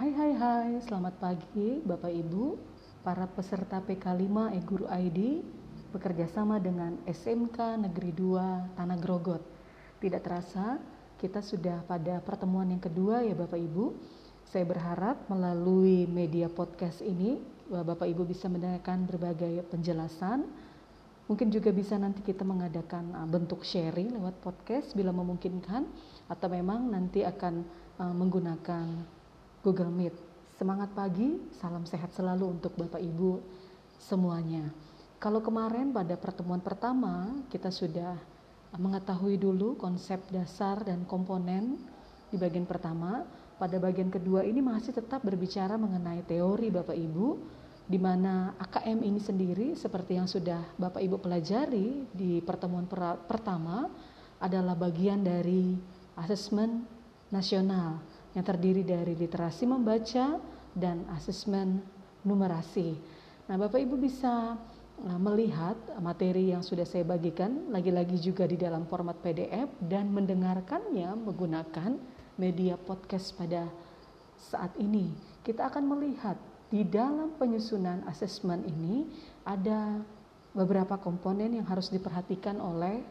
Hai hai hai, selamat pagi Bapak Ibu, para peserta PK5 E-Guru ID bekerja sama dengan SMK Negeri 2 Tanah Grogot. Tidak terasa, kita sudah pada pertemuan yang kedua ya Bapak Ibu. Saya berharap melalui media podcast ini Bapak Ibu bisa mendengarkan berbagai penjelasan. Mungkin juga bisa nanti kita mengadakan uh, bentuk sharing lewat podcast bila memungkinkan atau memang nanti akan uh, menggunakan Google Meet. Semangat pagi, salam sehat selalu untuk Bapak Ibu semuanya. Kalau kemarin pada pertemuan pertama kita sudah mengetahui dulu konsep dasar dan komponen di bagian pertama, pada bagian kedua ini masih tetap berbicara mengenai teori Bapak Ibu di mana AKM ini sendiri seperti yang sudah Bapak Ibu pelajari di pertemuan per pertama adalah bagian dari asesmen nasional yang terdiri dari literasi membaca dan asesmen numerasi. Nah, Bapak Ibu bisa eh, melihat materi yang sudah saya bagikan lagi-lagi juga di dalam format PDF dan mendengarkannya menggunakan media podcast pada saat ini. Kita akan melihat di dalam penyusunan asesmen ini ada beberapa komponen yang harus diperhatikan oleh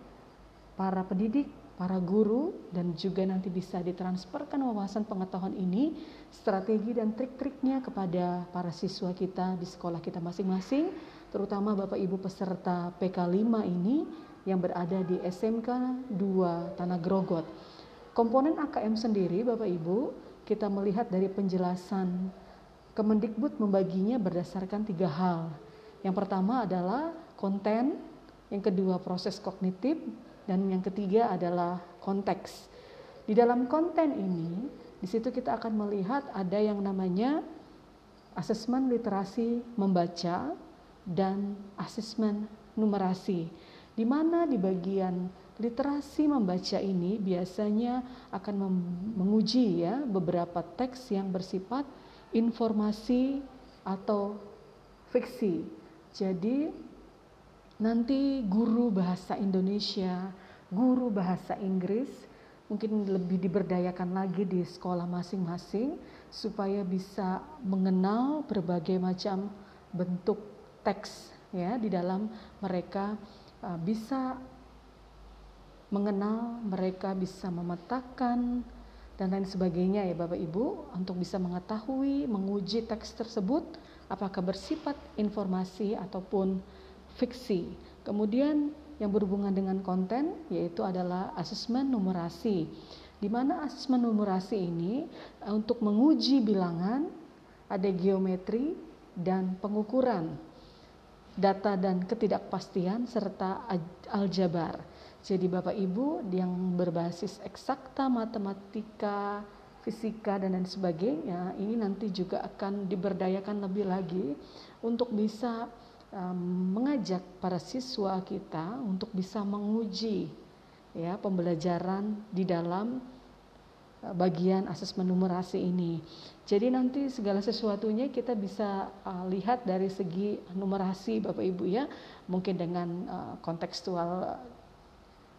para pendidik, para guru, dan juga nanti bisa ditransferkan wawasan pengetahuan ini, strategi dan trik-triknya kepada para siswa kita di sekolah kita masing-masing, terutama Bapak Ibu peserta PK5 ini yang berada di SMK 2 Tanah Grogot. Komponen AKM sendiri Bapak Ibu, kita melihat dari penjelasan Kemendikbud membaginya berdasarkan tiga hal. Yang pertama adalah konten, yang kedua proses kognitif, dan yang ketiga adalah konteks. Di dalam konten ini, di situ kita akan melihat ada yang namanya asesmen literasi membaca dan asesmen numerasi. Di mana di bagian literasi membaca ini biasanya akan menguji ya beberapa teks yang bersifat informasi atau fiksi. Jadi nanti guru bahasa Indonesia, guru bahasa Inggris mungkin lebih diberdayakan lagi di sekolah masing-masing supaya bisa mengenal berbagai macam bentuk teks ya di dalam mereka uh, bisa mengenal, mereka bisa memetakan dan lain sebagainya ya Bapak Ibu untuk bisa mengetahui, menguji teks tersebut apakah bersifat informasi ataupun fiksi. Kemudian yang berhubungan dengan konten yaitu adalah asesmen numerasi. Di mana asesmen numerasi ini eh, untuk menguji bilangan ada geometri dan pengukuran data dan ketidakpastian serta aljabar. Jadi Bapak Ibu yang berbasis eksakta, matematika, fisika dan lain sebagainya, ini nanti juga akan diberdayakan lebih lagi untuk bisa mengajak para siswa kita untuk bisa menguji ya pembelajaran di dalam uh, bagian asesmen numerasi ini. Jadi nanti segala sesuatunya kita bisa uh, lihat dari segi numerasi Bapak Ibu ya, mungkin dengan uh, kontekstual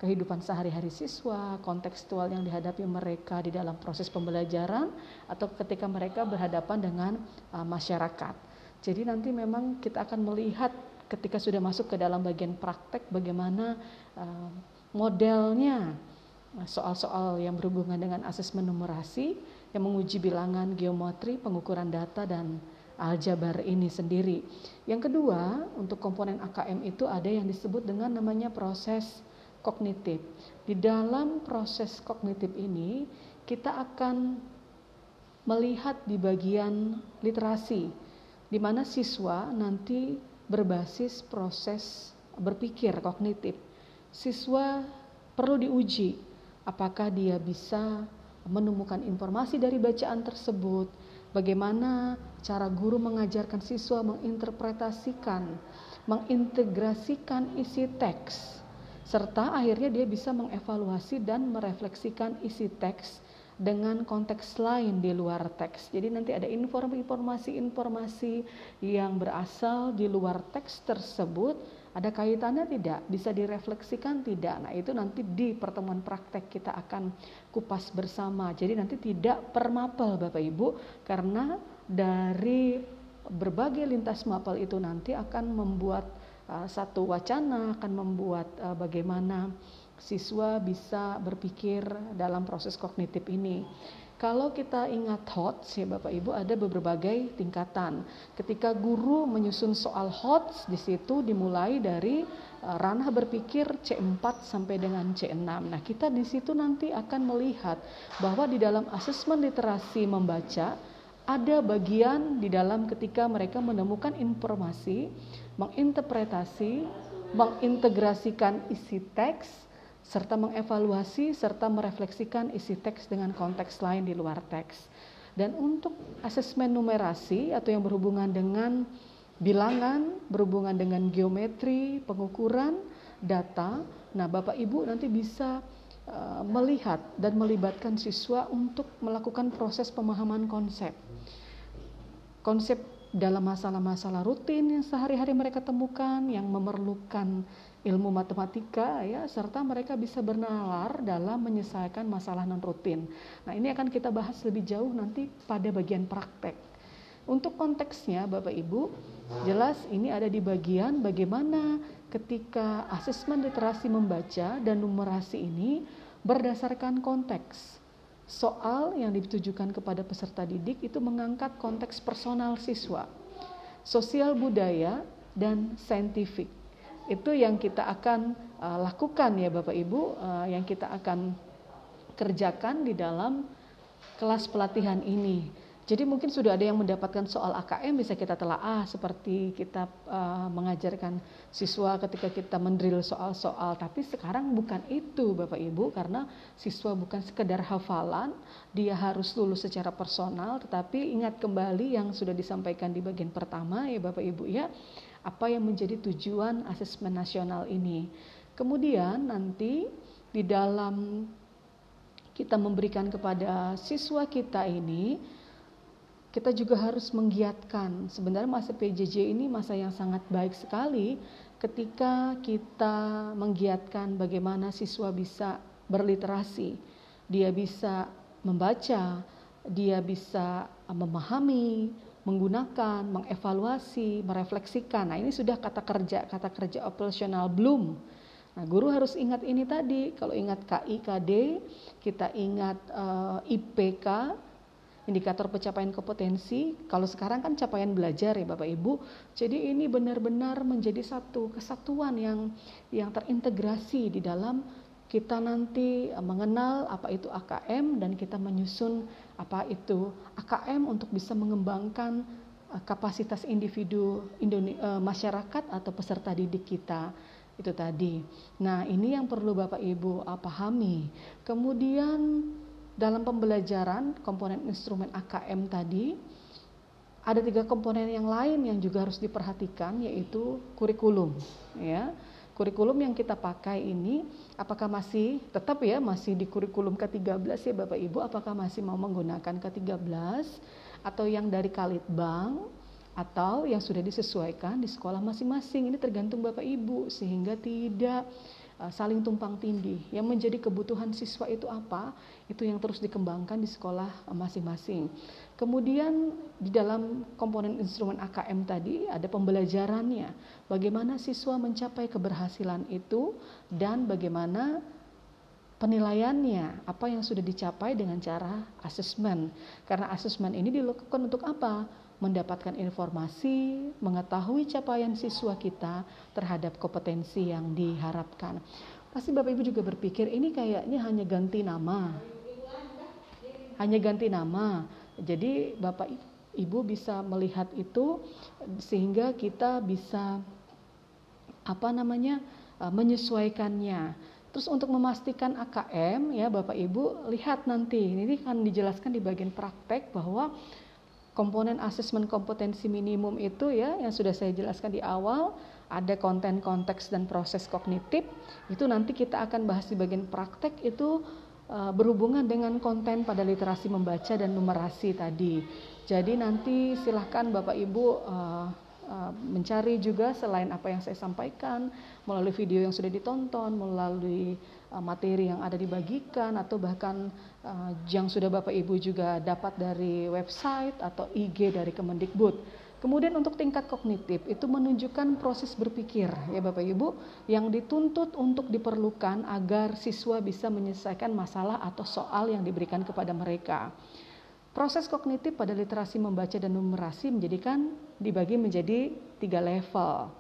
kehidupan sehari-hari siswa, kontekstual yang dihadapi mereka di dalam proses pembelajaran atau ketika mereka berhadapan dengan uh, masyarakat. Jadi nanti memang kita akan melihat ketika sudah masuk ke dalam bagian praktek bagaimana modelnya soal-soal yang berhubungan dengan asesmen numerasi yang menguji bilangan geometri, pengukuran data dan aljabar ini sendiri. Yang kedua, untuk komponen AKM itu ada yang disebut dengan namanya proses kognitif. Di dalam proses kognitif ini, kita akan melihat di bagian literasi, di mana siswa nanti berbasis proses berpikir kognitif. Siswa perlu diuji apakah dia bisa menemukan informasi dari bacaan tersebut, bagaimana cara guru mengajarkan siswa menginterpretasikan, mengintegrasikan isi teks serta akhirnya dia bisa mengevaluasi dan merefleksikan isi teks dengan konteks lain di luar teks. Jadi nanti ada informasi-informasi yang berasal di luar teks tersebut Ada kaitannya tidak? Bisa direfleksikan tidak? Nah, itu nanti di pertemuan praktek kita akan kupas bersama. Jadi nanti tidak per mapel Bapak Ibu karena dari berbagai lintas mapel itu nanti akan membuat uh, satu wacana, akan membuat uh, bagaimana siswa bisa berpikir dalam proses kognitif ini. Kalau kita ingat HOTS ya Bapak Ibu ada berbagai tingkatan. Ketika guru menyusun soal HOTS di situ dimulai dari uh, ranah berpikir C4 sampai dengan C6. Nah, kita di situ nanti akan melihat bahwa di dalam asesmen literasi membaca ada bagian di dalam ketika mereka menemukan informasi, menginterpretasi, mengintegrasikan isi teks serta mengevaluasi serta merefleksikan isi teks dengan konteks lain di luar teks. Dan untuk asesmen numerasi atau yang berhubungan dengan bilangan, berhubungan dengan geometri, pengukuran, data, nah Bapak Ibu nanti bisa uh, melihat dan melibatkan siswa untuk melakukan proses pemahaman konsep. Konsep dalam masalah-masalah rutin yang sehari-hari mereka temukan yang memerlukan ilmu matematika ya serta mereka bisa bernalar dalam menyelesaikan masalah non rutin. Nah, ini akan kita bahas lebih jauh nanti pada bagian praktek. Untuk konteksnya Bapak Ibu, jelas ini ada di bagian bagaimana ketika asesmen literasi membaca dan numerasi ini berdasarkan konteks. Soal yang ditujukan kepada peserta didik itu mengangkat konteks personal siswa, sosial budaya, dan saintifik itu yang kita akan uh, lakukan ya Bapak Ibu, uh, yang kita akan kerjakan di dalam kelas pelatihan ini. Jadi mungkin sudah ada yang mendapatkan soal AKM bisa kita telaah seperti kita uh, mengajarkan siswa ketika kita mendrill soal-soal. Tapi sekarang bukan itu Bapak Ibu karena siswa bukan sekedar hafalan, dia harus lulus secara personal. Tetapi ingat kembali yang sudah disampaikan di bagian pertama ya Bapak Ibu ya apa yang menjadi tujuan asesmen nasional ini. Kemudian nanti di dalam kita memberikan kepada siswa kita ini kita juga harus menggiatkan. Sebenarnya masa PJJ ini masa yang sangat baik sekali ketika kita menggiatkan bagaimana siswa bisa berliterasi. Dia bisa membaca, dia bisa memahami, menggunakan, mengevaluasi, merefleksikan. Nah, ini sudah kata kerja, kata kerja operasional belum. Nah, guru harus ingat ini tadi. Kalau ingat KIKD, kita ingat uh, eh, IPK, indikator pencapaian kompetensi. Kalau sekarang kan capaian belajar ya Bapak Ibu. Jadi ini benar-benar menjadi satu kesatuan yang yang terintegrasi di dalam kita nanti eh, mengenal apa itu AKM dan kita menyusun apa itu AKM untuk bisa mengembangkan eh, kapasitas individu Indone eh, masyarakat atau peserta didik kita itu tadi. Nah, ini yang perlu Bapak Ibu pahami. Kemudian dalam pembelajaran komponen instrumen AKM tadi ada tiga komponen yang lain yang juga harus diperhatikan yaitu kurikulum ya kurikulum yang kita pakai ini apakah masih tetap ya masih di kurikulum ke-13 ya Bapak Ibu apakah masih mau menggunakan ke-13 atau yang dari Kalitbang atau yang sudah disesuaikan di sekolah masing-masing ini tergantung Bapak Ibu sehingga tidak Uh, saling tumpang tindih. Yang menjadi kebutuhan siswa itu apa? Itu yang terus dikembangkan di sekolah masing-masing. Kemudian di dalam komponen instrumen AKM tadi ada pembelajarannya. Bagaimana siswa mencapai keberhasilan itu dan bagaimana penilaiannya, apa yang sudah dicapai dengan cara asesmen. Karena asesmen ini dilakukan untuk apa? mendapatkan informasi, mengetahui capaian siswa kita terhadap kompetensi yang diharapkan. Pasti Bapak Ibu juga berpikir ini kayaknya hanya ganti nama. Hanya ganti nama. Jadi Bapak Ibu bisa melihat itu sehingga kita bisa apa namanya e, menyesuaikannya. Terus untuk memastikan AKM ya Bapak Ibu lihat nanti ini kan dijelaskan di bagian praktek bahwa komponen asesmen kompetensi minimum itu ya yang sudah saya jelaskan di awal ada konten konteks dan proses kognitif itu nanti kita akan bahas di bagian praktek itu berhubungan dengan konten pada literasi membaca dan numerasi tadi jadi nanti silahkan bapak ibu uh, uh, mencari juga selain apa yang saya sampaikan melalui video yang sudah ditonton, melalui uh, materi yang ada dibagikan atau bahkan uh, yang sudah Bapak Ibu juga dapat dari website atau IG dari Kemendikbud. Kemudian untuk tingkat kognitif itu menunjukkan proses berpikir ya Bapak Ibu yang dituntut untuk diperlukan agar siswa bisa menyelesaikan masalah atau soal yang diberikan kepada mereka. Proses kognitif pada literasi membaca dan numerasi menjadikan dibagi menjadi tiga level.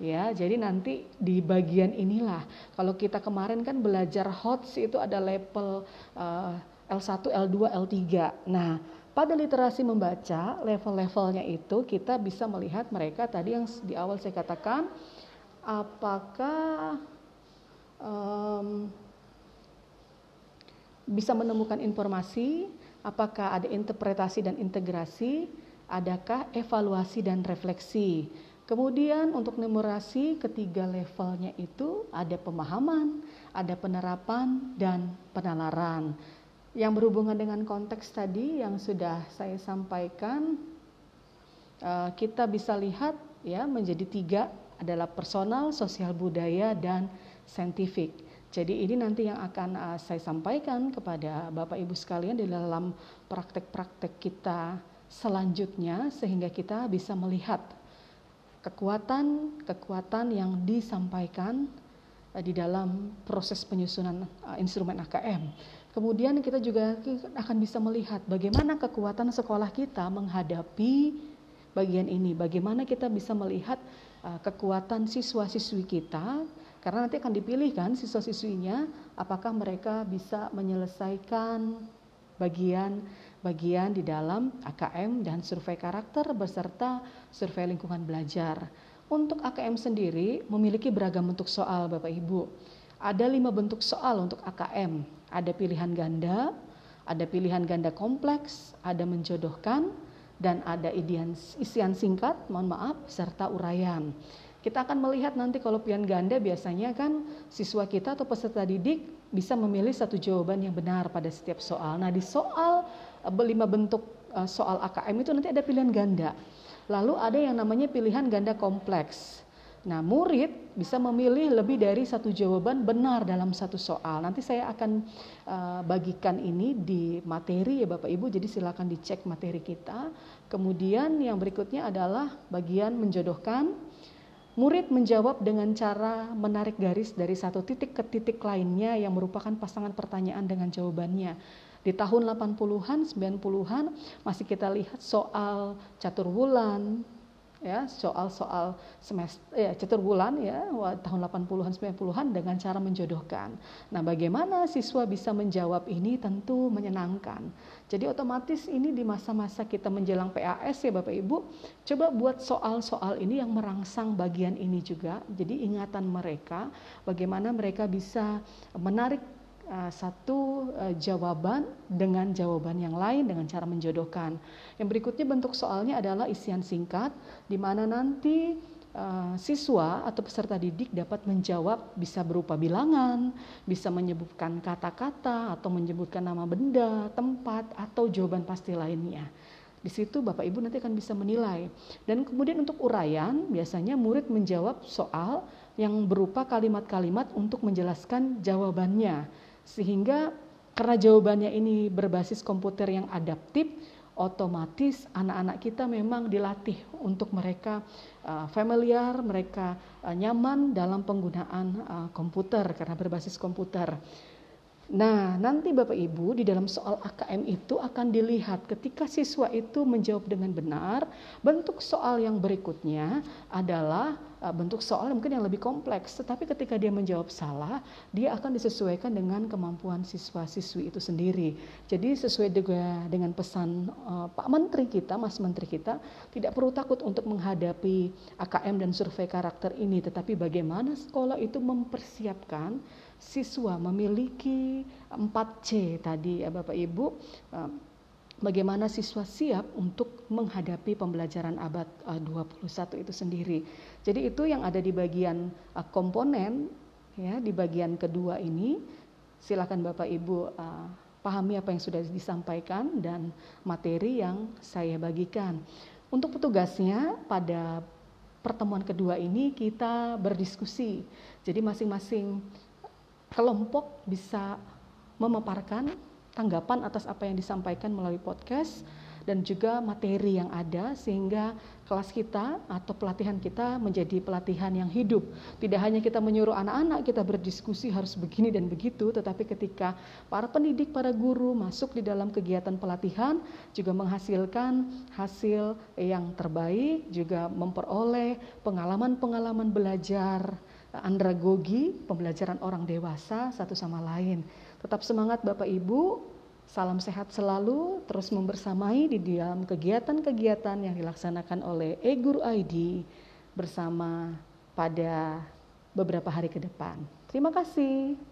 Ya, jadi nanti di bagian inilah kalau kita kemarin kan belajar HOTS itu ada level uh, L1, L2, L3. Nah, pada literasi membaca, level-levelnya itu kita bisa melihat mereka tadi yang di awal saya katakan, apakah um, bisa menemukan informasi, apakah ada interpretasi dan integrasi, adakah evaluasi dan refleksi. Kemudian untuk numerasi ketiga levelnya itu ada pemahaman, ada penerapan dan penalaran yang berhubungan dengan konteks tadi yang sudah saya sampaikan, eh, kita bisa lihat ya menjadi tiga adalah personal, sosial budaya, dan saintifik. Jadi ini nanti yang akan uh, saya sampaikan kepada Bapak Ibu sekalian di dalam praktek-praktek kita selanjutnya sehingga kita bisa melihat kekuatan-kekuatan yang disampaikan uh, di dalam proses penyusunan instrumen AKM. Kemudian kita juga akan bisa melihat bagaimana kekuatan sekolah kita menghadapi bagian ini. Bagaimana kita bisa melihat uh, kekuatan siswa-siswi kita karena nanti akan dipilih kan siswa-siswinya apakah mereka bisa menyelesaikan bagian-bagian di dalam AKM dan survei karakter beserta survei lingkungan belajar. Untuk AKM sendiri memiliki beragam bentuk soal Bapak Ibu. Ada lima bentuk soal untuk AKM ada pilihan ganda, ada pilihan ganda kompleks, ada menjodohkan, dan ada isian, isian singkat, mohon maaf, serta uraian. Kita akan melihat nanti kalau pilihan ganda biasanya kan siswa kita atau peserta didik bisa memilih satu jawaban yang benar pada setiap soal. Nah di soal eh, lima bentuk eh, soal AKM itu nanti ada pilihan ganda. Lalu ada yang namanya pilihan ganda kompleks. Nah, murid bisa memilih lebih dari satu jawaban benar dalam satu soal. Nanti saya akan uh, bagikan ini di materi ya Bapak Ibu, jadi silakan dicek materi kita. Kemudian yang berikutnya adalah bagian menjodohkan. Murid menjawab dengan cara menarik garis dari satu titik ke titik lainnya yang merupakan pasangan pertanyaan dengan jawabannya. Di tahun 80-an, 90-an masih kita lihat soal catur bulan, ya soal-soal semester ya cetur bulan ya tahun 80-an 90-an dengan cara menjodohkan. Nah, bagaimana siswa bisa menjawab ini tentu menyenangkan. Jadi otomatis ini di masa-masa kita menjelang PAS ya Bapak Ibu, coba buat soal-soal ini yang merangsang bagian ini juga. Jadi ingatan mereka bagaimana mereka bisa menarik uh, satu uh, jawaban dengan jawaban yang lain dengan cara menjodohkan. Yang berikutnya bentuk soalnya adalah isian singkat di mana nanti uh, siswa atau peserta didik dapat menjawab bisa berupa bilangan, bisa menyebutkan kata-kata atau menyebutkan nama benda, tempat atau jawaban pasti lainnya. Di situ Bapak Ibu nanti akan bisa menilai. Dan kemudian untuk uraian, biasanya murid menjawab soal yang berupa kalimat-kalimat untuk menjelaskan jawabannya. Sehingga karena jawabannya ini berbasis komputer yang adaptif, otomatis anak-anak kita memang dilatih untuk mereka uh, familiar, mereka uh, nyaman dalam penggunaan uh, komputer karena berbasis komputer. Nah, nanti Bapak Ibu di dalam soal AKM itu akan dilihat ketika siswa itu menjawab dengan benar, bentuk soal yang berikutnya adalah uh, bentuk soal mungkin yang lebih kompleks, tetapi ketika dia menjawab salah, dia akan disesuaikan dengan kemampuan siswa-siswi itu sendiri. Jadi sesuai dengan, dengan pesan uh, Pak Menteri kita, Mas Menteri kita, tidak perlu takut untuk menghadapi AKM dan survei karakter ini, tetapi bagaimana sekolah itu mempersiapkan siswa memiliki 4C tadi ya Bapak Ibu bagaimana siswa siap untuk menghadapi pembelajaran abad 21 eh, itu sendiri. Jadi itu yang ada di bagian eh, komponen ya di bagian kedua ini silakan Bapak Ibu pahami apa yang sudah disampaikan dan materi yang saya bagikan. Untuk petugasnya pada pertemuan kedua ini kita berdiskusi. Jadi masing-masing kelompok bisa memaparkan tanggapan atas apa yang disampaikan melalui podcast dan juga materi yang ada sehingga kelas kita atau pelatihan kita menjadi pelatihan yang hidup. Tidak hanya kita menyuruh anak-anak kita berdiskusi harus begini dan begitu, tetapi ketika para pendidik, para guru masuk di dalam kegiatan pelatihan juga menghasilkan hasil yang terbaik, juga memperoleh pengalaman-pengalaman belajar andragogi, pembelajaran orang dewasa satu sama lain. Tetap semangat Bapak Ibu, salam sehat selalu, terus membersamai di dalam kegiatan-kegiatan yang dilaksanakan oleh e-guru ID bersama pada beberapa hari ke depan. Terima kasih.